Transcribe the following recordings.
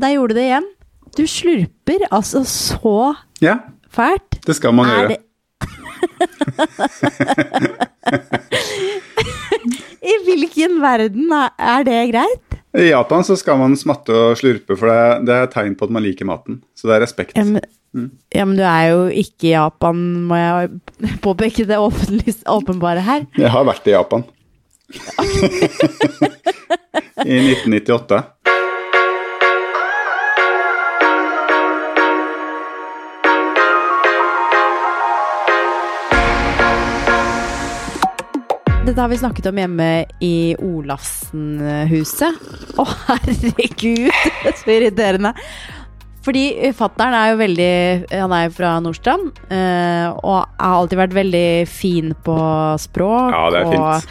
der gjorde du det igjen. Du slurper altså så Ja, fælt. det skal man Er gjøre. det I hvilken verden er, det greit? I Japan så skal man smatte og slurpe, for det, det er tegn på at man liker maten. Så det er respekt. Ja, men, ja, men du er jo ikke i Japan, må jeg påpeke det åpenlig, åpenbare her. Jeg har vært i Japan. I 1998. Dette har vi snakket om hjemme i Olafsen-huset. Å, herregud, så irriterende. Fordi fattern er jo veldig Han er jo fra Nordstrand, eh, og har alltid vært veldig fin på språk Ja, det er og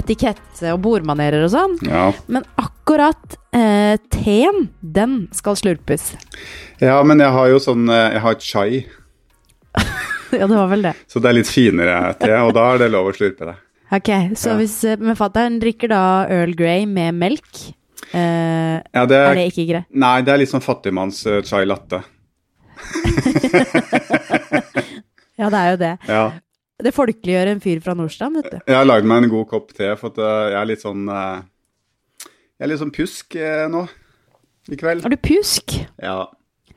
etikette og bordmanerer og sånn. Ja. Men akkurat eh, teen, den skal slurpes. ja, men jeg har jo sånn eh, Jeg har chai, Ja, det var vel det. så det er litt finere te, og da er det lov å slurpe det. Ok, så Ja. hvis eh, Men fattern drikker da Earl Grey med melk. Eh, Ja, det er er, det ikke greit? nei, det er litt sånn fattigmanns uh, chai latte. Ja, det er jo det. Ja. Det folkeliggjør en fyr fra Nordstrand, vet du. Jeg har lagd meg en god kopp te, for eh, jeg er litt sånn Jeg er litt sånn pjusk nå i kveld. Har du pjusk? Ja.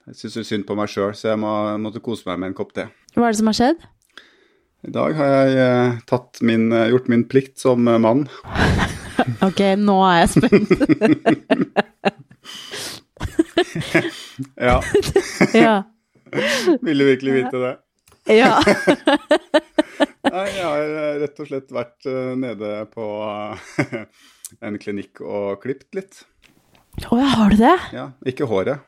Jeg syns synd på meg sjøl, så jeg må, måtte kose meg med en kopp te. Hva er det som har skjedd? I dag har jeg eh, min, eh, gjort min plikt som eh, mann. Ok, nå er jeg spent. Ja, ja. ville virkelig vite det. ja. Nei, jeg har rett og slett vært nede på en klinikk og klipt litt. Å ja, har du det? Ja, ikke håret,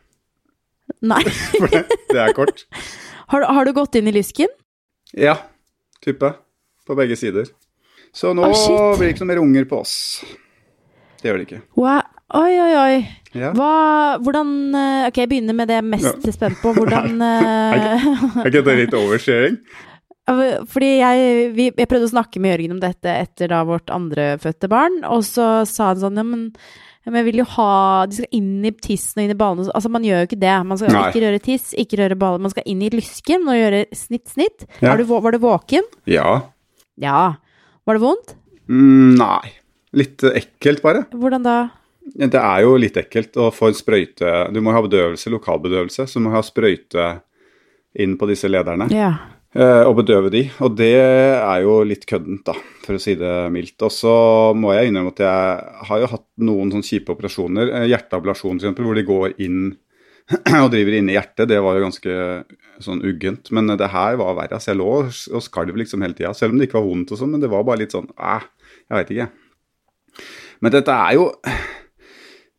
Nei. for det, det er kort. Har, du- har du gått inn i lysken? Ja, type. På begge sider. Så nå oh, blir det ikke noe mer unger på oss. Det gjør det ikke. Wow. Oi, oi, oi. Ja. Hva, hvordan eh, Ok, jeg begynner med det jeg er mest Ja. spent på. Hvordan eh, Er ikke det litt oversharing? Fordi jeg, vi, jeg prøvde å snakke med Jørgen om dette etter da vårt andrefødte barn, og så sa han sånn ja, men, men jeg vil jo ha De skal inn i tissen og inn i ballene. Altså, man gjør jo ikke det. Man skal Nei. ikke røre tiss, ikke røre baller. Man skal inn i lysken og gjøre snitt, snitt. Ja. Er du, var du våken? Ja. Ja. Var det vondt? Mm, nei. Litt ekkelt, bare. Hvordan da? Det er jo litt ekkelt å få en sprøyte Du må ha bedøvelse, lokalbedøvelse, så du må ha sprøyte inn på disse lederne. Ja. Eh, og bedøve de. Og det er jo litt køddent, da, for å si det mildt. Og så må jeg innrømme at jeg har jo hatt noen sånne kjipe operasjoner. eh, Hjerteablasjon f.eks., hvor de går inn og driver inn i hjertet. Det var jo ganske sånn uggent. Men det her var verre. Altså, jeg lå og skalv liksom hele tida, selv om det ikke var vondt og sånn. Men det var bare litt sånn æh, jeg veit ikke. Men dette er jo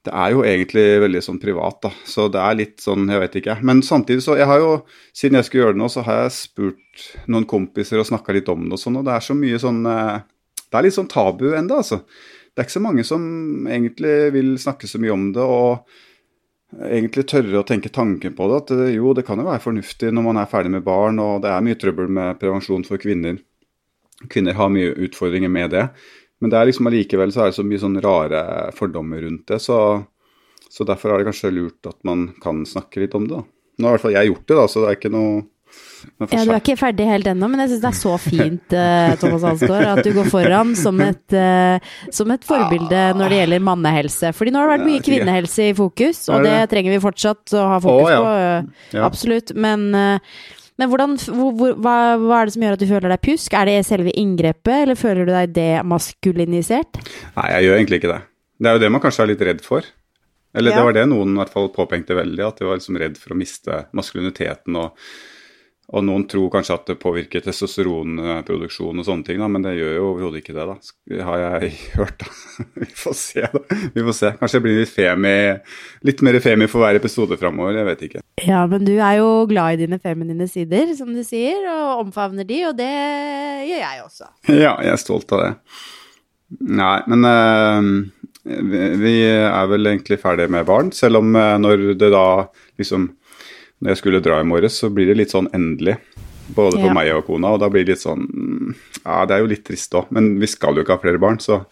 det er jo egentlig veldig sånn privat, da. Så det er litt sånn, jeg vet ikke. Men samtidig så Jeg har jo, siden jeg skulle gjøre det nå, så har jeg spurt noen kompiser og snakka litt om det og sånn, og det er så mye sånn eh, Det er litt sånn tabu ennå, altså. Det er ikke så mange som egentlig vil snakke så mye om det, og egentlig tørre å tenke tanken på det. At jo, det kan jo være fornuftig når man er ferdig med barn, og det er mye trøbbel med prevensjon for kvinner. Kvinner har mye utfordringer med det. Men det er liksom allikevel så er det så mye sånn rare fordommer rundt det, så, så derfor er det kanskje lurt at man kan snakke litt om det. da. Nå har i hvert fall jeg gjort det, da, så det er ikke noe Ja, du er ikke ferdig helt ennå, men jeg syns det er så fint, eh, Thomas Hansgaard, at du går foran som et, eh, som et forbilde når det gjelder mannehelse. Fordi nå har det vært mye kvinnehelse i fokus, og det trenger vi fortsatt å ha fokus på. eh, Absolutt. Men, men hvordan, hvor, hvor, hva, hva er det som gjør at du føler deg pjusk? Er det selve inngrepet, eller føler du deg demaskulinisert? Nei, jeg gjør egentlig ikke det. Det er jo det man kanskje er litt redd for. Eller Ja. det var det noen i hvert fall påpekte veldig, at de var liksom redd for å miste maskuliniteten. Og, og noen tror kanskje at det påvirker testosteronproduksjon og sånne ting, da, men det gjør jo overhodet ikke det, da. Har jeg hørt, da. Vi får se, da. Vi får se. Kanskje det blir litt femi, litt mer femi for hver episode framover, jeg vet ikke. Ja, men du er jo glad i dine feminine sider, som du sier, og omfavner de, og det gjør jeg også. Ja, jeg er stolt av det. Nei, men vi, vi er vel egentlig ferdige med barn, selv om eh, når det da liksom Når jeg skulle dra i morges, så blir det litt sånn endelig. Både for Ja. meg og kona, og da blir det litt sånn Ja, det er jo litt trist òg, men vi skal jo ikke ha flere barn, så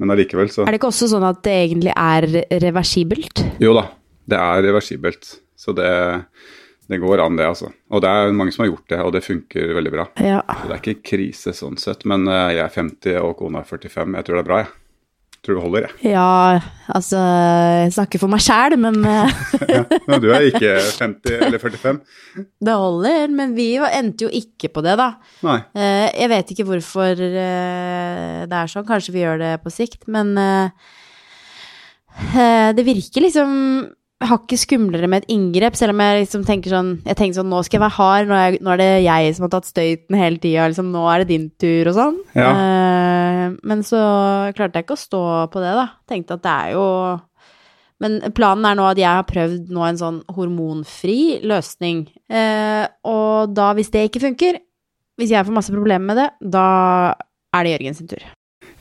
Men allikevel, så Er det ikke også sånn at det egentlig er reversibelt? Jo da, Det er reversibelt. Så det, det går an, det, altså. Og det er mange som har gjort det, og det funker veldig bra. Ja. Så det er ikke krise sånn sett. Men eh, jeg er 50 og kona er 45. Jeg tror det er bra, jeg. Tror det holder, jeg. ja, altså Jeg snakker for meg sjæl, men eh, Ja. Men du er ikke 50 eller 45? det holder. Men vi endte jo ikke på det, da. Nei. Eh, Jeg vet ikke hvorfor eh, det er sånn, kanskje vi gjør det på sikt, men det virker liksom hakket skumlere med et inngrep, selv om jeg liksom tenker sånn Jeg tenker sånn, nå skal jeg være hard, nå er, jeg, nå er det jeg som har tatt støyten hele tida, liksom, nå er det din tur og sånn. Ja. Uh, men så klarte jeg ikke å stå på det, da. Tenkte at det er jo men planen er nå at jeg har prøvd nå en sånn hormonfri løsning. Uh, og da, hvis det ikke funker, hvis jeg får masse problemer med det, da er det Jørgen sin tur.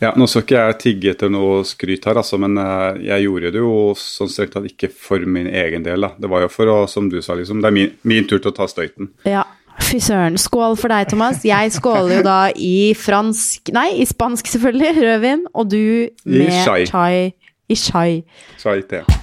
Ja, Nå skal ikke jeg tigge etter noe skryt her, altså, men eh, jeg gjorde det jo sånn strengt tatt ikke for min egen del. da. Det var jo for å, som du sa, liksom, det er min, min tur til å ta støyten. Ja. Fy søren. Skål for deg, Thomas. Jeg skåler jo da i fransk Nei, i spansk, selvfølgelig. Rødvin. Og du med chai. chai. I chai. Så jeg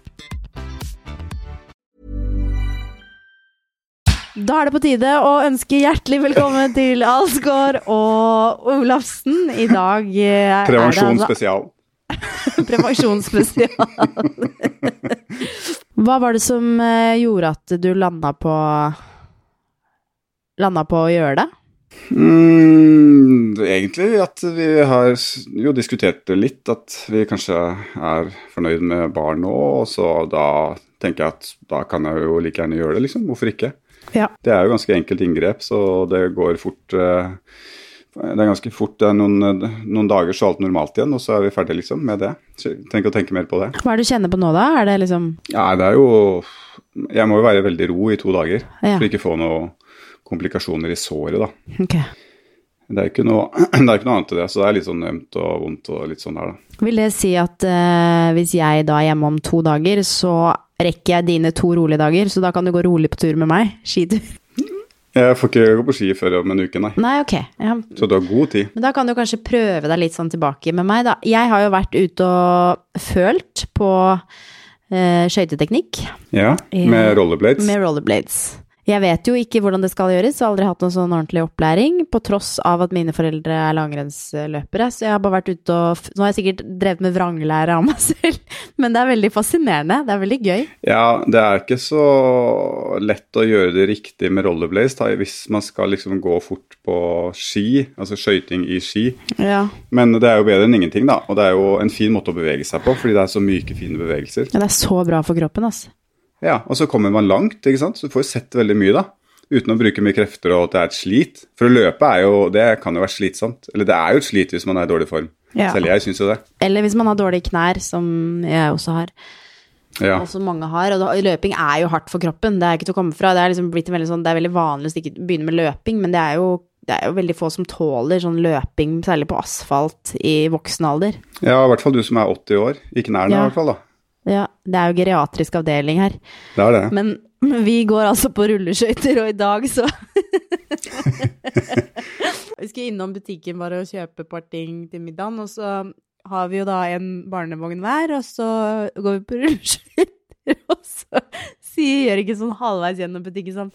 Da er det på tide å ønske hjertelig velkommen til Alsgaard og Olafsen. I dag eh, er Prevensjon det altså spesial. prevensjonsspesial. Hva var det som eh, gjorde at du landa på Landa på å gjøre det? Mm, egentlig at vi har jo diskutert det litt, at vi kanskje er fornøyd med barn nå, og så da tenker jeg at da kan jeg jo like gjerne gjøre det, liksom. Hvorfor ikke? Ja. Det er jo ganske enkelt inngrep, så det går fort eh, Det er ganske fort, det er noen, noen dager så alt normalt igjen, og så er vi ferdige liksom med det. Så trenger ikke å tenke mer på det. Hva er det du kjenner på nå, da? Er det liksom Ja, det er jo Jeg må jo være veldig ro i to dager Ja. for ikke få noen komplikasjoner i såret, da. Okay. Det er ikke noe, det er ikke noe annet til det, så det er litt sånn ømt og vondt og litt sånn her, da. Vil det si at uh, hvis jeg da er hjemme om to dager, så rekker jeg dine to rolige dager, så da kan du gå rolig på tur med meg? Skitur? Jeg får ikke gå på ski før om en uke, nei. Nei, ok. Ja. Så du har god tid. Men da kan du kanskje prøve deg litt sånn tilbake med meg, da. Jeg har jo vært ute og følt på eh, skøyteteknikk Ja, med rollerblades. med rollerblades. Jeg vet jo ikke hvordan det skal gjøres, jeg har aldri hatt noen sånn ordentlig opplæring, på tross av at mine foreldre er langrennsløpere, så jeg har bare vært ute og Nå har jeg sikkert drevet med vranglære av meg selv, men det er veldig fascinerende. Det er veldig gøy. Ja, det er ikke så lett å gjøre det riktig med rollerblades da, hvis man skal liksom gå fort på ski, altså skøyting i ski. Ja. Men det er jo bedre enn ingenting, da. Og det er jo en fin måte å bevege seg på, fordi det er så myke, fine bevegelser. ja det er så bra for kroppen, altså. Ja, Og så kommer man langt, ikke sant. Så du får jo sett veldig mye, da. Uten å bruke mye krefter og at det er et slit. For å løpe er jo, det kan jo være slitsomt. Eller det er jo et slit hvis man er i dårlig form. Ja. Selv jeg syns jo det. Eller hvis man har dårlige knær, som jeg også har. Ja. Og som mange har. Og løping er jo hardt for kroppen, det er ikke til å komme fra. Det er liksom veldig sånn, det er veldig vanlig å begynne med løping, men det er, jo, det er jo veldig få som tåler sånn løping, særlig på asfalt, i voksen alder. ja, i hvert fall du som er 80 år. I knærne Ja. i hvert fall, da. Ja, det er jo geriatrisk avdeling her. Det er det. Men, vi går altså på rulleskøyter, og i dag så Vi skal innom butikken bare og kjøpe et par ting til middagen, og så har vi jo da en barnevogn hver, og så går vi på rulleskøyter, og så sier Jørgen sånn halvveis gjennom butikken sånn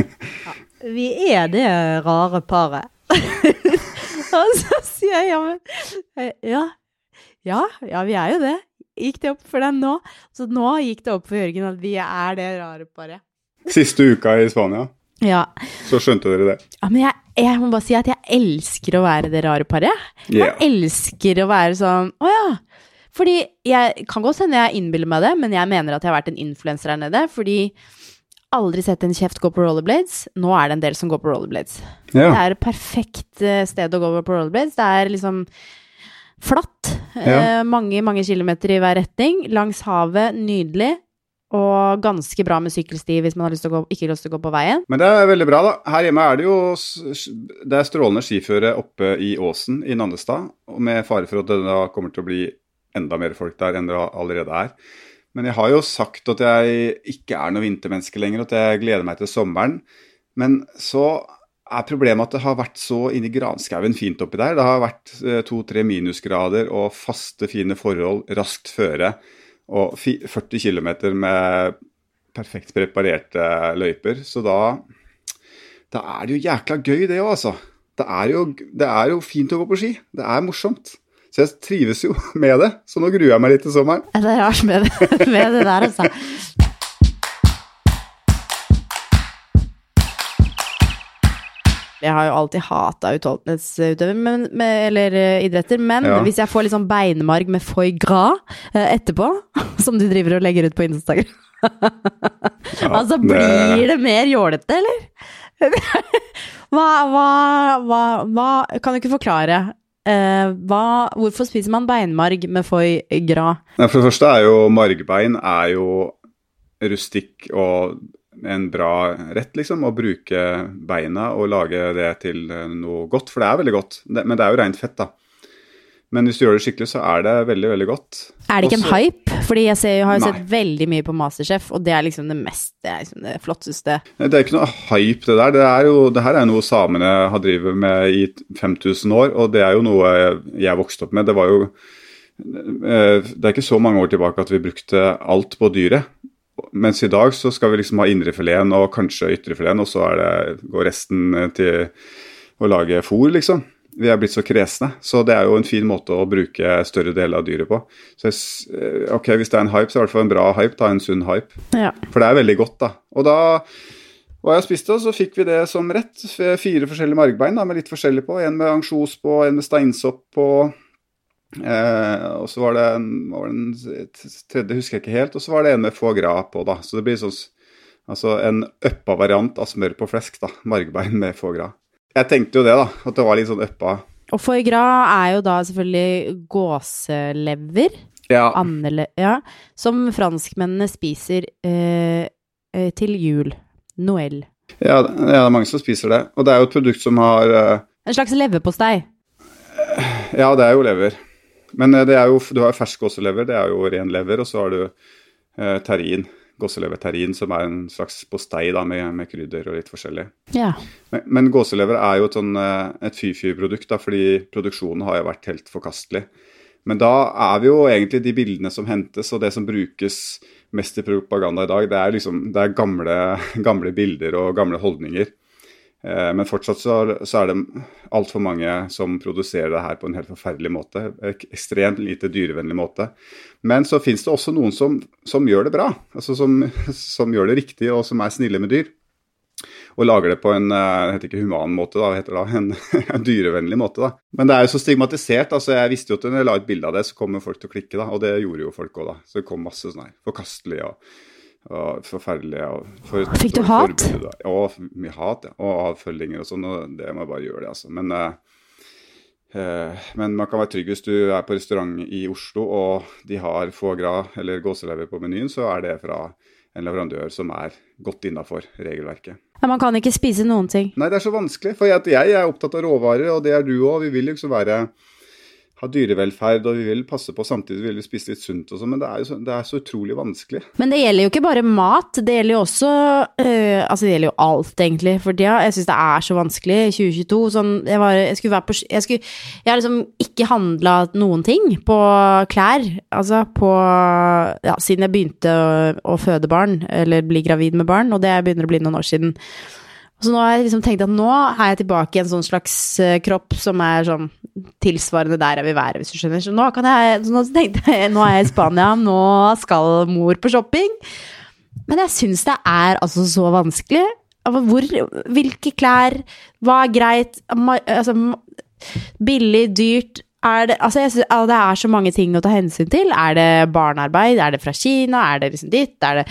ja, Vi er det rare paret. og så sier jeg ja, men Ja, ja, ja, vi er jo det. Gikk det opp for deg nå? Så nå gikk det opp for Jørgen at vi er det rare paret. Siste uka i Spania, Ja. så skjønte dere det. ja men jeg, jeg må bare si at jeg elsker å være det rare paret. Jeg yeah. elsker å være sånn Å ja. Fordi jeg kan godt hende jeg innbiller meg det, men jeg mener at jeg har vært en influenser her nede. Fordi aldri sett en kjeft gå på rollerblades. Nå er det en del som går på rollerblades. Det er et perfekt eh, sted å gå på rollerblades. Det er liksom Flatt. Ja. Eh, mange, mange kilometer i hver retning. Langs havet. Nydelig. Og ganske bra med sykkelsti hvis man har lyst gå, ikke har lyst til å gå på veien. Men det er veldig bra, da. Her hjemme er det jo det er strålende skiføre oppe i åsen i Nannestad. Og med fare for at det da kommer til å bli enda mer folk der enn det allerede er. Men jeg har jo sagt at jeg ikke er noe vintermenneske lenger, at jeg gleder meg til sommeren. Men så er problemet at det har vært så inni granskauen fint oppi der. Det har vært eh, to-tre minusgrader og faste, fine forhold, raskt føre. Og 40 km med perfekt preparerte løyper. Så da, da er det jo jækla gøy, det òg, altså. Det er, jo, det er jo fint å gå på ski. Det er morsomt. Så jeg trives jo med det. Så nå gruer jeg meg litt til sommeren. Det er rart med med det der, altså. Jeg har jo alltid hata utholdenhetsutøvere, eller eh, idretter, men Ja. hvis jeg får litt sånn beinmarg med foie gras eh, etterpå, som du driver og legger ut på Instagram, altså blir det mer jålete, eller? hva, hva, hva, hva Kan du ikke forklare? eh, hvorfor spiser man beinmarg med foie gras? For det første er jo margbein er jo rustikk og en bra rett, liksom. Å bruke beina og lage det til eh, noe godt. For det er veldig godt. Det, men det er jo rent fett, da. Men hvis du gjør det skikkelig, så er det veldig, veldig godt. Er det ikke en hype? Fordi jeg, ser, jeg har jo sett veldig mye på Masterchef, og det er liksom det mest Det er liksom det flotteste. Det er ikke noe hype, det der. Det, er jo, det her er noe samene har drevet med i 5000 år, og det er jo noe jeg vokste opp med. Det var jo eh, Det er ikke så mange år tilbake at vi brukte alt på dyret. Mens i dag så skal vi liksom ha indrefileten og kanskje ytrefileten, og så det, går resten til å lage fôr, liksom. Vi er blitt så kresne, så det er jo en fin måte å bruke større deler av dyret på. Så eh, ok, Hvis det er en hype, så er det i hvert fall en bra hype, da, en sunn hype. Ja. For det er veldig godt, da. Og da var jeg og spiste, og så fikk vi det som rett. Fire forskjellige margbein da, med litt forskjellig på. En med ansjos på, en med steinsopp på. Eh, og så var det en, var det en tredje, husker jeg ikke helt. Og så var det en med foie gras på, da. Så det blir sånn altså en uppa variant av smør på flesk, da. Margbein med foie gras. Jeg tenkte jo det, da. At det var litt sånn uppa. Og foie gras er jo da selvfølgelig gåselever, Ja. andele, ja, som franskmennene spiser eh, eh, til jul. Noel. Ja, ja, det er mange som spiser det. Og det er jo et produkt som har eh, En slags leverpostei. Ja, det er jo lever. Men eh, det er jo, du har fersk gåselever, det er jo ren lever, og så har du eh, terrin, gåseleverterrin, som er en slags postei da, med, med krydder og litt forskjellig. Ja. Men, men gåselever er jo et, sånn, eh, et fy-fy-produkt, fordi produksjonen har jo vært helt forkastelig. Men da er vi jo egentlig de bildene som hentes, og det som brukes mest i propaganda i dag, det er liksom det er gamle, gamle bilder og gamle holdninger. Eh, Men fortsatt så, er det altfor mange som produserer det her på en helt forferdelig måte. Ekstremt lite dyrevennlig måte. Men så finnes det også noen som, som gjør det bra. Altså som, som gjør det riktig og som er snille med dyr. Og lager det på en eh, det heter ikke human måte, da, heter det, en, en dyrevennlig måte. da. Men det er jo så stigmatisert. altså Jeg visste jo at når jeg la ut bilde av det, så kommer folk til å klikke. da, Og det gjorde jo folk òg, da. Så det kom masse sånn her forkastelig og, og forferdelig. og for, Fikk du hat? Ja, mye hat. ja, Og avfølginger og sånn. Og det må jeg bare gjøre, det, altså. Men eh, eh, men man kan være trygg hvis du er på restaurant i Oslo og de har foie gras eller gåselever på menyen, så er det fra en leverandør som er godt innafor regelverket. Men man kan ikke spise noen ting. Nei, det er så vanskelig. For jeg, jeg er opptatt av råvarer, og det er du òg. Vi vil jo liksom være ha dyrevelferd, og vi vil passe på samtidig vil vi spise litt sunt og sånn, men det er så, det er så utrolig vanskelig. Men det gjelder jo ikke bare mat, det gjelder jo også øh, Altså, det gjelder jo alt, egentlig, for tida. Jeg syns det er så vanskelig i 2022. Sånn, jeg, var, jeg skulle være på Jeg, skulle, jeg har liksom ikke handla noen ting på klær, altså på Ja, siden jeg begynte å, å føde barn, eller bli gravid med barn, og det begynner å bli noen år siden. Så nå har jeg liksom tenkt at nå er jeg tilbake i en sånn slags eh, kropp som er sånn tilsvarende der jeg vil være, hvis du skjønner. Så nå jeg så Nå jeg nå er jeg i Spania, nå skal mor på shopping. Men jeg syns det er altså så vanskelig. Altså, Hvor, hvilke klær, hva er greit? Altså, billig, dyrt er det, altså jeg synes, det er så mange ting å ta hensyn til. Er det barnearbeid? Er det fra Kina? Er det liksom ditt? Er det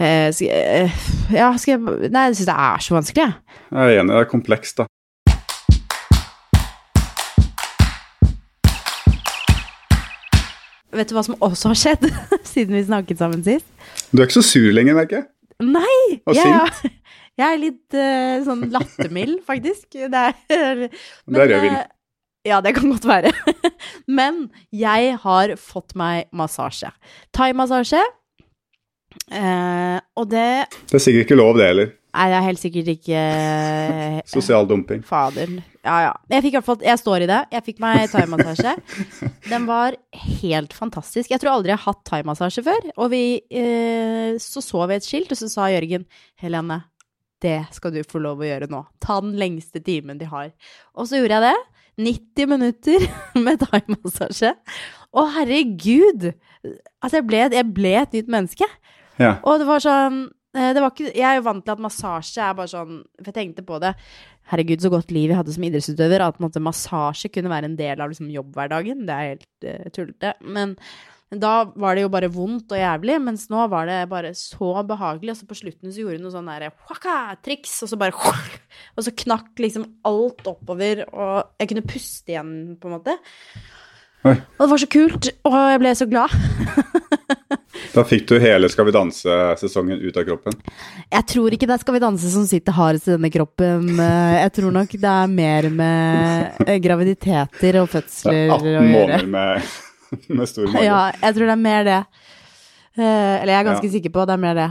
uh, skal, Ja, skal jeg Nei, jeg syns det er så vanskelig, jeg. Jeg er enig, det er komplekst, da. vet du hva som også har skjedd siden vi snakket sammen sist? Du er ikke så sur lenger, merker jeg. Nei! Og jeg, sint. jeg er litt uh, sånn lattermild, faktisk. Det er, Det er rødvin. Eh, Ja, det kan godt være. Men jeg har fått meg massasje. Thaimassasje. Eh, og det Det er sikkert ikke lov, det heller. er helt sikkert ikke eh, Sosial dumping. Fader. Ja, ja. Jeg fikk i hvert fall Jeg står i det. Jeg fikk meg thaimassasje. Den var helt fantastisk. Jeg tror aldri jeg har hatt thaimassasje før. Og vi eh, Så så vi et skilt, og så sa Jørgen Helene, det skal du få lov å gjøre nå. Ta den lengste timen de har. Og så gjorde jeg det. 90 minutter med thaimassasje. Å, herregud! Altså, jeg ble, jeg ble et nytt menneske. Ja. Og det var sånn eh, det var ikke, Jeg er jo vant til at massasje er bare sånn For jeg tenkte på det Herregud, så godt liv jeg hadde som idrettsutøver. At massasje kunne være en del av liksom, jobbhverdagen. Det er helt uh, tullete. Men da var det jo bare vondt og jævlig, mens nå var det bare så behagelig. Og så på slutten så gjorde hun noe sånn derre triks, og så bare Og så knakk liksom alt oppover, og jeg kunne puste igjen, på en måte. Oi. Og det var så kult, og jeg ble så glad. Da fikk du hele Skal vi danse-sesongen ut av kroppen. Jeg tror ikke det er Skal vi danse som sitter hardest i denne kroppen. Eh, Jeg tror nok det er mer med eh, graviditeter og fødsler er gjøre. 18 måneder med, med stor mage. Ja, jeg tror det er mer det. Eh, Eller jeg er ganske Ja. sikker på at det er mer det.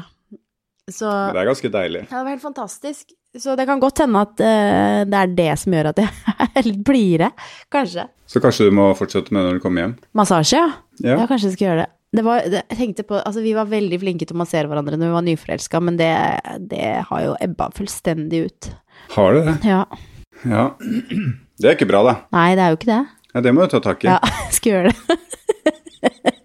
Så Men det er ganske deilig. ja, det var helt fantastisk. Så det kan godt hende at uh, det er det som gjør at jeg er litt blidere. Kanskje. Så kanskje du må fortsette med det når du kommer hjem. Massasje, ja. Ja. Ja, kanskje jeg skal gjøre det. Det var, det, jeg tenkte på, altså Vi var veldig flinke til å massere hverandre når vi var nyforelska, men det, det har jo ebba fullstendig ut. Har du det? Ja. Ja. Det er ikke bra, da. Nei, det er jo ikke det. Ja, det må du ta tak i. Ja, skal gjøre det.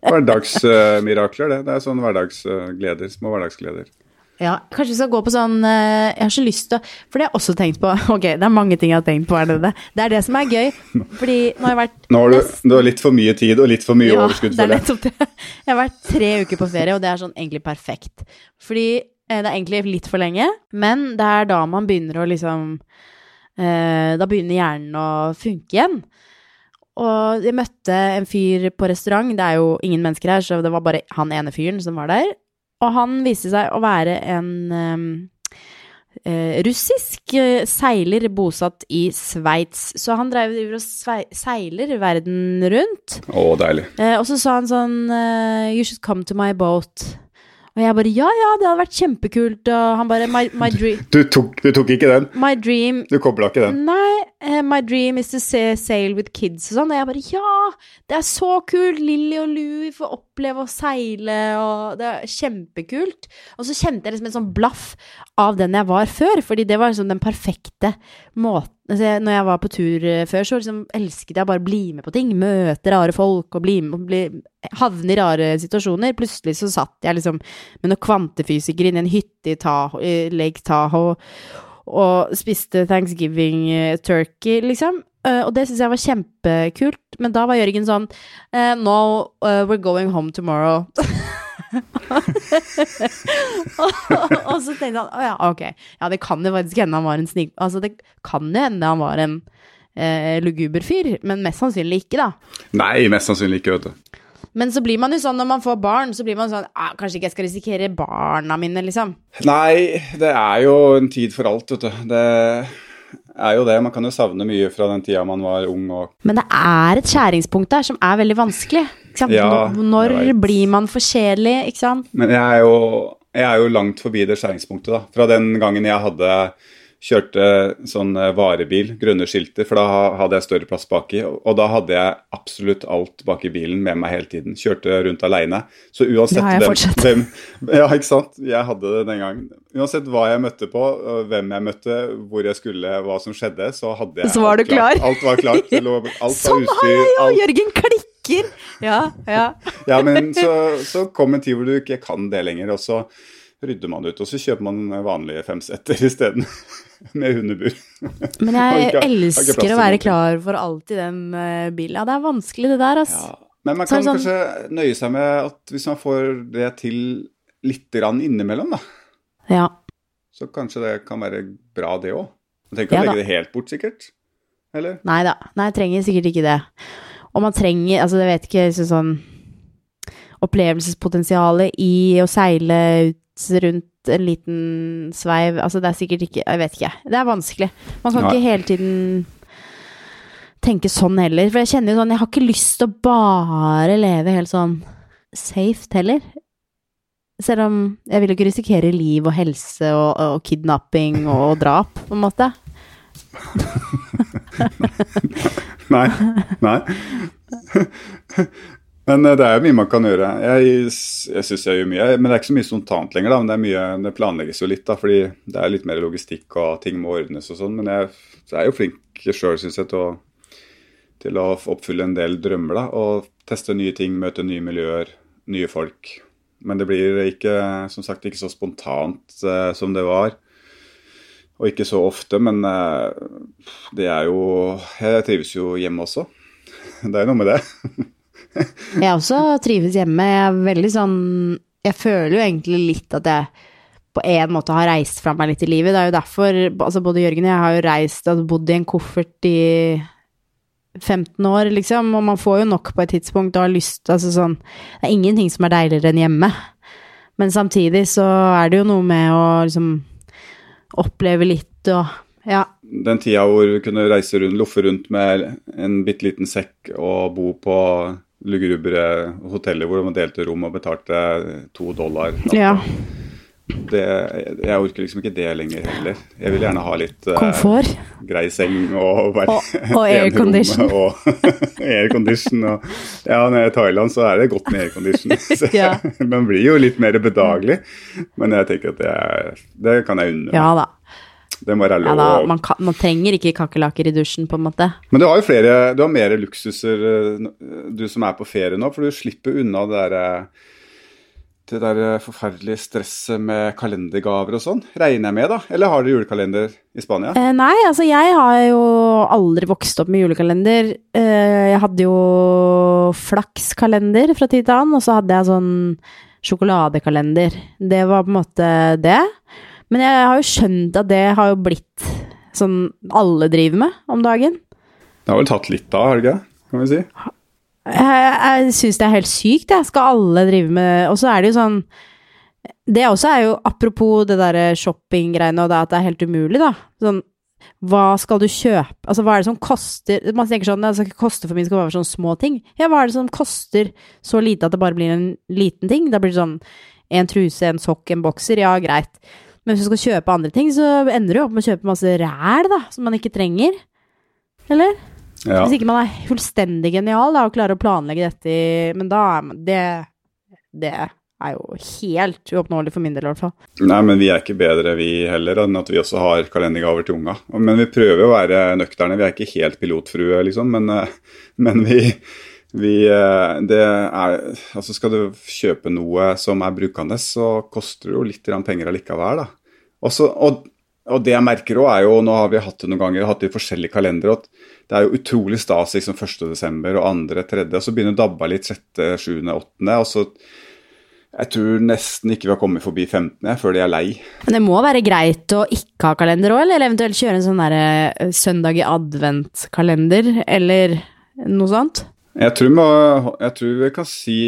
Hverdagsmirakler, det. Det er sånn hverdagsgleder. Små hverdagsgleder. Ja, Kanskje vi skal gå på sånn uh, Jeg har så lyst til å For det har jeg også tenkt på. Ok, det er mange ting jeg har tenkt på Er det Det er det som er gøy. Fordi nå har jeg vært Nå har du, du har litt for mye tid og litt for mye overskudd, det er føler jeg. nettopp det. Jeg har vært tre uker på ferie, og det er sånn egentlig perfekt. Fordi eh, det er egentlig litt for lenge, men det er da man begynner å liksom eh, Da begynner hjernen å funke igjen. Og jeg møtte en fyr på restaurant, det er jo ingen mennesker her, så det var bare han ene fyren som var der. Og han viste seg å være en um, uh, russisk eh, seiler bosatt i Sveits. Så han drev, og seiler verden rundt. Å, deilig. Uh, og så sa han sånn uh, You should come to my boat. Og jeg bare ja, ja, det hadde vært kjempekult. Og han bare My, my, dream, Du tok, du tok ikke den? my dream Du kobla ikke den? Nei, Uh, my dream is to sail with kids og sånn. Og jeg bare ja, det er så kult! Lilly og Louie får oppleve å seile, og det er kjempekult. Og så kjente jeg liksom en sånn blaff av den jeg var før, fordi det var liksom den perfekte måten altså, Når jeg var på tur eh, før, så liksom elsket jeg bare å bli med på ting. Møte rare folk og bli med bli, Havne i rare situasjoner. Plutselig så satt jeg liksom med noen kvantefysikere inne i en hytte i, Tahoe, Lake Tahoe og spiste thanksgiving eh, turkey, liksom. Eh, og det syns jeg var kjempekult. Men da var Jørgen sånn No, we're going home tomorrow. og, så tenkte han å ja, ok. Ja, det kan jo faktisk hende han var en snik... Altså, det kan jo hende han var en eh, luguber fyr, men mest sannsynlig ikke, da. Nei, mest sannsynlig ikke, vet du. Men så blir man jo sånn når man får barn, så blir man sånn ah, Kanskje ikke jeg skal risikere barna mine, liksom. Nei, det er jo en tid for alt, vet du. Det er jo det. Man kan jo savne mye fra den tida man var ung og Men det er et skjæringspunkt der som er veldig vanskelig. Ja, Når- blir man for kjedelig, ikke sant? Men jeg er jo, jeg er jo langt forbi det skjæringspunktet, da. Fra den gangen jeg hadde kjørte sånn eh, varebil, grønne skilter, for da hadde jeg større plass baki. Og da hadde jeg absolutt alt bak i bilen med meg hele tiden. Kjørte rundt aleine. Så uansett Det har jeg hvem, fortsatt. hvem Ja, ikke sant. Jeg hadde det den gangen. Uansett hva jeg møtte på, hvem jeg møtte, hvor jeg skulle, hva som skjedde, så hadde jeg Så var alt du klar. Alt var klart. Lå, alt var Sånn har jeg jo! Jørgen Jørgen klikker! Ja, ja. ja, men så, så kom en tid hvor du ikke kan det lenger, og så rydder man ut. Og så kjøper man vanlige femsetter isteden, med hundebur. Men jeg ikke- elsker å være klar for alt i den eh, bilen. Ja, det er vanskelig det der, altså. Ja. Men man kan sånn- kanskje nøye seg med at hvis man får det til litt grann innimellom, da, Ja. så kanskje det kan være bra, det òg. Man trenger ikke Ja å legge det helt bort, sikkert. Eller? Nei da. Nei, jeg trenger sikkert ikke det. Og man trenger Altså, jeg vet ikke liksom sånn opplevelsespotensialet i å seile ut rundt en liten sveiv. Altså, det er sikkert ikke Jeg vet ikke. Det er vanskelig. Man kan Nei. ikke hele tiden tenke sånn heller. For jeg kjenner jo sånn Jeg har ikke lyst til å bare leve helt sånn safe heller. Selv om jeg vil jo ikke risikere liv og helse og, og kidnapping og drap, på en måte. Nei. Nei. Men eh, det er jo mye man kan gjøre. Jeg, jeg syns jeg gjør mye, men det er ikke så mye spontant lenger. da, men Det mye, det planlegges jo litt, da, fordi det er litt mer logistikk og ting må ordnes og sånn. Men jeg, jeg, er jo flink sjøl, syns jeg, til å, til å oppfylle en del drømmer. da, Og teste nye ting, møte nye miljøer, nye folk. Men det blir ikke, som sagt, ikke så spontant eh, som det var. Og ikke så ofte, men eh, det er jo Jeg trives jo hjemme også. Det er noe med det. Jeg også trives hjemme. Jeg er veldig sånn Jeg føler jo egentlig litt at jeg på en måte har reist fra meg litt i livet. Det er jo derfor altså både Jørgen og jeg har jo reist og bodd i en koffert i 15 år, liksom. Og man får jo nok på et tidspunkt og har lyst Altså sånn Det er ingenting som er deiligere enn hjemme. Men samtidig så er det jo noe med å liksom oppleve litt og Ja. Den tida hvor vi kunne reise rundt, loffe rundt med en bitte liten sekk og bo på lugubre hoteller hvor man delte rom og betalte to dollar. ja. Det, jeg orker liksom ikke det lenger heller. Jeg vil gjerne ha litt Komfort. Uh, grei seng og bare Og- aircondition. Og aircondition. Og, ja, når jeg er i Thailand, så er det godt med aircondition. Ja. Man blir jo litt mer bedagelig, men jeg tenker at det, er, det kan jeg unne meg. Ja da. Det må være Ja, da man, kan, man trenger ikke kakerlakker i dusjen, på en måte. Men du har jo flere, du har mer luksuser, eh, du som er på ferie nå, for du slipper unna det der, eh, det der eh, forferdelige stresset med kalendergaver og sånn. Regner jeg med, da? Eller har dere julekalender i Spania? Eh, nei, altså jeg har jo aldri vokst opp med julekalender. Eh, jeg hadde jo flakskalender fra tid til annen, og så hadde jeg sånn sjokoladekalender. Det var på en måte det. Men jeg har jo skjønt at det har jo blitt sånn alle driver med om dagen. Det har vel tatt litt av, har det ikke? Kan vi si. Jeg, jeg syns det er helt sykt, jeg. Skal alle drive med Og så er det jo sånn Det også er jo apropos det derre shoppinggreiene og det at det er helt umulig, da. Sånn hva skal du kjøpe? Altså, hva er det som koster Man tenker sånn, det skal ikke koste for mye, det skal bare være sånne små ting. Ja, hva er det som koster så lite at det bare blir en liten ting? Da blir det sånn en truse, en sokk, en bokser, ja, greit. Men hvis du skal kjøpe andre ting, så ender du opp med å kjøpe masse ræl, da, som man ikke trenger. Eller? Ja. Hvis ikke man er fullstendig genial da, og klarer å planlegge dette i Men da er man Det, det er jo helt uoppnåelig for min del, i hvert fall. Nei, men vi er ikke bedre, vi heller, enn at vi også har kalendergaver til unga. Men vi prøver å være nøkterne. Vi er ikke helt pilotfrue, liksom, men, eh, men vi, vi eh, Det er Altså, skal du kjøpe noe som er brukende, så koster det jo litt penger allikevel, da. Også, og, og det jeg merker òg, er jo Nå har vi hatt det noen ganger, hatt det i forskjellige kalendere. at det er jo utrolig stas liksom 1. desember og 2., 3., og så begynner det å dabbe litt 6., 7., 8., og så Jeg tror nesten ikke vi har kommet forbi 15. jeg, før de er lei. Men det må være greit å ikke ha kalender òg, eller eventuelt kjøre en sånn derre eh, søndag i advent-kalender, eller noe sånt. Jeg tror, vi, jeg tror vi kan si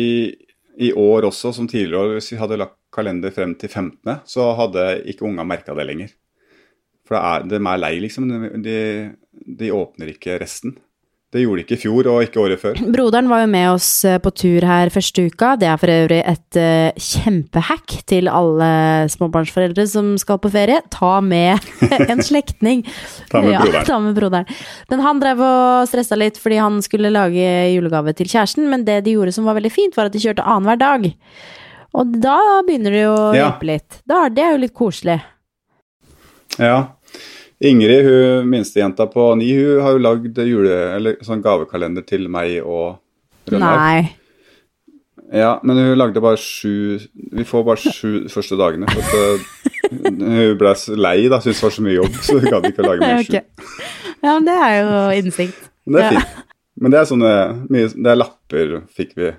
i år også, som tidligere år, hvis vi hadde lagt kalender frem til 15., så hadde ikke unga merka det lenger. For det er, de er lei, liksom. De, de åpner ikke resten. Det gjorde de ikke i fjor, og ikke året før. Broderen var jo med oss eh, på tur her første uka. Det er for øvrig et uh, kjempehack til alle småbarnsforeldre som skal på ferie. Ta med en slektning. Ta med ja, broderen. Ta med broderen. Men han drev og stressa litt fordi han skulle lage julegave til kjæresten, men det de gjorde som var veldig fint, var at de kjørte annenhver dag. Og da begynner det jo å Ja. hjelpe litt. Da, det er jo litt koselig. Ja. Ingrid, hun minstejenta på ni, hun har jo lagd jule, eller sånn gavekalender til meg og Rønnaug. Nei. Ja, men hun lagde bare sju Vi får bare sju første dagene. For at, eh, hun ble lei, da, syntes det var så mye jobb, så hun gadd ikke å lage mer sju. Ja, men det er jo innsikt. Men det er Ja. fint. Men det er sånne mye, Det er lapper fikk vi.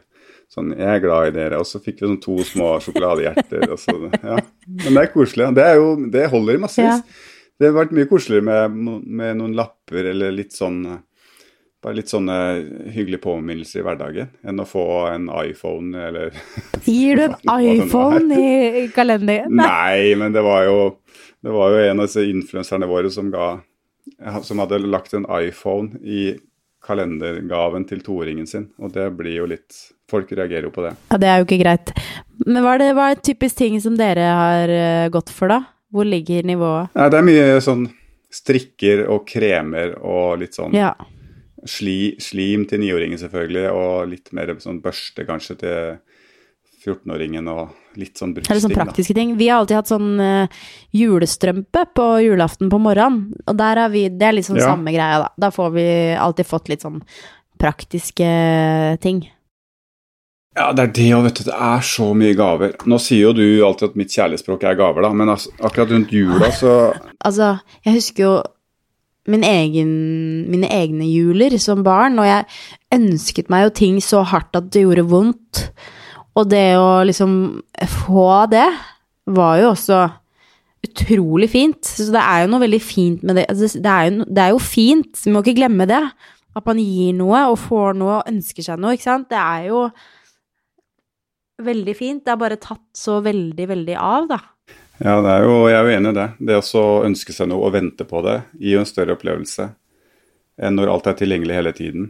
Sånn 'Jeg er glad i dere', og så fikk vi sånn to små sjokoladehjerter. Og så, ja. Men det er koselig. Det, er jo, det holder i massevis. Ja. Det har vært mye koseligere med, med noen lapper eller litt sånn Bare litt sånne hyggelige påminnelser i hverdagen enn å få en iPhone eller Gir du en iPhone i kalenderen? Nei, men det var jo, det var jo en av disse influenserne våre som, ga, som hadde lagt en iPhone i kalendergaven til toåringen sin. Og det blir jo litt Folk reagerer jo på det. Ja, det er jo ikke greit. Men hva er, det, hva er typisk ting som dere har eh, gått for, da? Hvor ligger nivået? Nei, det er mye sånn strikker og kremer og litt sånn Ja. sli, slim til niåringen selvfølgelig, og litt mer sånn børste kanskje til 14-åringen og litt sånn Eller er sånn praktiske ting. Vi har alltid hatt sånn uh, julestrømpe på julaften på morgenen. Og der har vi Det er litt sånn Ja. samme greia, da. Da får vi alltid fått litt sånn praktiske ting. Ja, det er det òg, vet du. Det er så mye gaver. Nå sier jo du alltid at mitt kjærlighetsspråk er gaver, da, men altså, akkurat rundt jula så Altså, jeg husker jo min egen, mine egne juler som barn, og jeg ønsket meg jo ting så hardt at det gjorde vondt. Og det å liksom få det, var jo også utrolig fint. Så det er jo noe veldig fint med det. Altså, det, er jo, det er jo fint, vi må ikke glemme det. At man gir noe og får noe og ønsker seg noe, ikke sant. Det er jo veldig fint. Det er bare tatt så veldig, veldig av, da. Ja, det er jo, jeg er jo enig i det. Det å så ønske seg noe og vente på det gir jo en større opplevelse enn når alt er tilgjengelig hele tiden.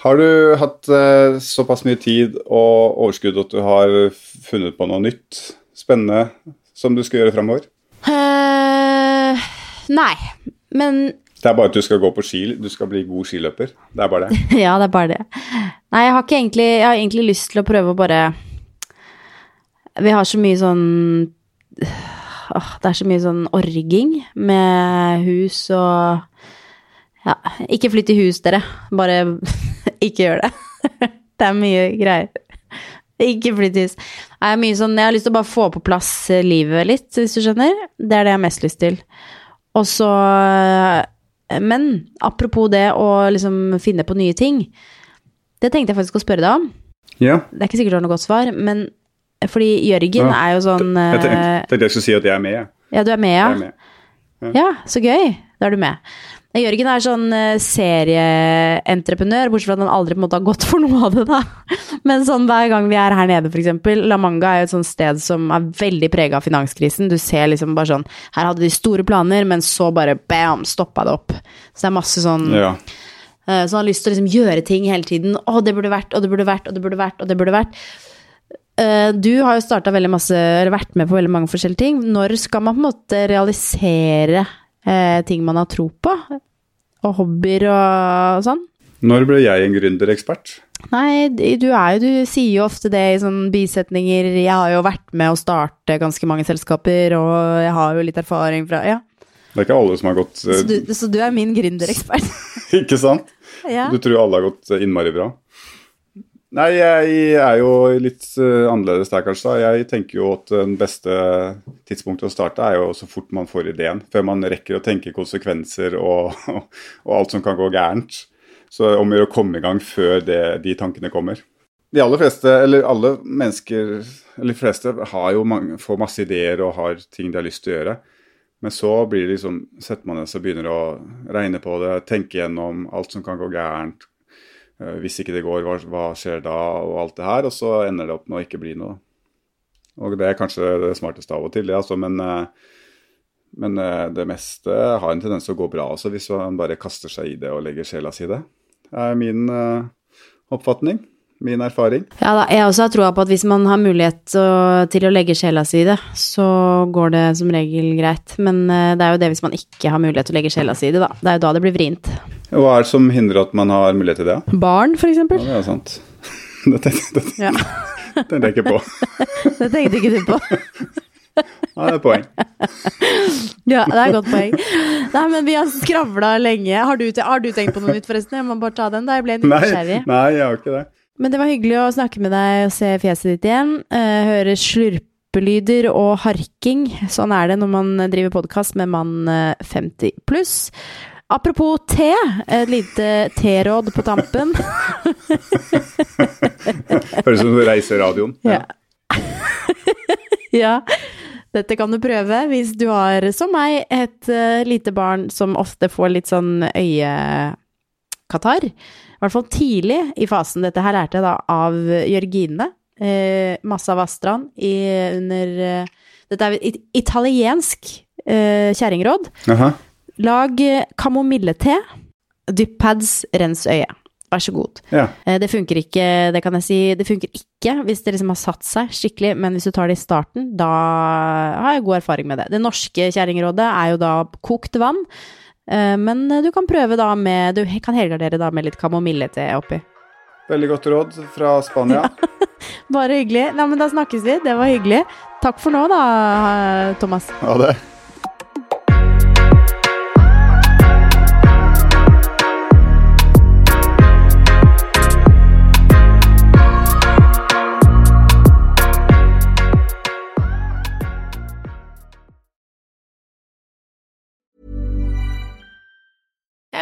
Har du hatt eh, såpass mye tid og overskudd at du har funnet på noe nytt, spennende, som du skal gjøre framover? Uh, nei, men Det er bare at du skal gå på ski, du skal bli god skiløper. Det er bare det. Ja, det er bare det. Nei, jeg har egentlig Jeg har egentlig lyst til å prøve å bare Vi har så mye sånn Åh, Det er så mye sånn orging med hus og Ja, ikke flytt i hus, dere. Bare ikke gjør det. Det er mye greier. Ikke flytt i hus. Det mye sånn, jeg har lyst til å bare få på plass livet litt, hvis du skjønner. Det er det jeg har mest lyst til. Og så Men apropos det å liksom finne på nye ting. Det tenkte jeg faktisk å spørre deg om. Ja. Det er ikke sikkert du har noe godt svar, men fordi Jørgen Ja, er jo sånn Jeg tenkte, eh, tenkte jeg skulle si at jeg er med, jeg. Ja, du er med, ja? Er med. Ja, så gøy. Da er du med. Jørgen er sånn eh, serieentreprenør, bortsett fra at han aldri på en måte har gått for noe av det, da. Men sånn hver gang vi er her nede, eksempel. La Manga er jo et sånt sted som er veldig prega av finanskrisen. Du ser liksom bare sånn Her hadde de store planer, men så bare bam, stoppa det opp. Så det er masse sånn Ja. Eh, Så han har lyst til å liksom gjøre ting hele tiden. Å, det burde vært, og det burde vært, og det burde vært, og det burde vært. Eh, Du har jo starta veldig masse, eller vært med på veldig mange forskjellige ting. Når skal man på en måte realisere eh, ting man har tro på? Og hobbyer og sånn? Når ble jeg en gründerekspert? Nei, du er jo, du sier jo ofte det i sånne bisetninger. Jeg har jo vært med å starte ganske mange selskaper, og jeg har jo litt erfaring fra Ja. Det er ikke alle som har gått Så du, så du er min gründerekspert? Ikke sant? ja. Du tror alle har gått eh, innmari bra? Nei, jeg er jo litt eh, annerledes der, kanskje. da. Jeg tenker jo at den beste tidspunktet å starte er jo så fort man får ideen. Før man rekker å tenke konsekvenser og, og alt som kan gå gærent. Så om å gjøre å komme i gang før det, de tankene kommer. De aller fleste, eller alle mennesker, eller de fleste, har jo mange, får masse ideer og har ting de har lyst til å gjøre. Men så blir det liksom, setter man seg og begynner å regne på det, tenke gjennom alt som kan gå gærent. Eh, Hvis ikke det går, hva, hva skjer da, og alt det her. Og så ender det opp med å ikke bli noe. Og det er kanskje det smarteste av og til, det, altså, men, eh, men eh, det meste har en tendens til å gå bra også, hvis man bare kaster seg i det og legger sjela si i det. Det er min oppfatning. Min erfaring. Ja da, jeg også har troa på at hvis man har mulighet til å legge sjela si i det, så går det som regel greit. Men det er jo det hvis man ikke har mulighet til å legge sjela si i det, da. Det er jo da det blir vrient. Hva er det som hindrer at man har mulighet til det? Barn, for Ja, det er sant. Det tenkte, det Ja, jeg ikke på. det tenkte ikke du på. Ja, det er et poeng. Ja, det er et godt poeng. Nei, men vi har skravla lenge. Har du, har du tenkt på noe nytt, forresten? Jeg må bare ta den, da. Jeg ble litt Nei, nysgjerrig. nei, jeg har ikke det. Men det var hyggelig å snakke med deg og se fjeset ditt igjen. Eh, høre slurpelyder og harking. Sånn er det når man driver podkast med mann eh, 50 pluss. Apropos te, et lite teråd på tampen. Høres ut som du reiser radioen. Ja. ja. Dette kan du prøve hvis du har, som meg, et uh, lite barn som ofte får litt sånn øyekatarr. I hvert fall tidlig i fasen. Dette her lærte jeg da av Jørgine. Eh, Massa Vastrand i, under eh, Dette er et italiensk eh, kjerringråd. Lag kamomillete. Dypp pads, rens øyet. Vær så god. Ja. Det funker ikke, det kan jeg si, det funker ikke hvis det liksom har satt seg skikkelig, men hvis du tar det i starten, da har jeg god erfaring med det. Det norske kjerringrådet er jo da kokt vann, men du kan prøve da med Du kan helgardere da med litt kamomille-te oppi. Veldig godt råd fra Spania. Bare hyggelig. Nei, men da snakkes vi. Det var hyggelig. Takk for nå, da, Thomas. Ha det.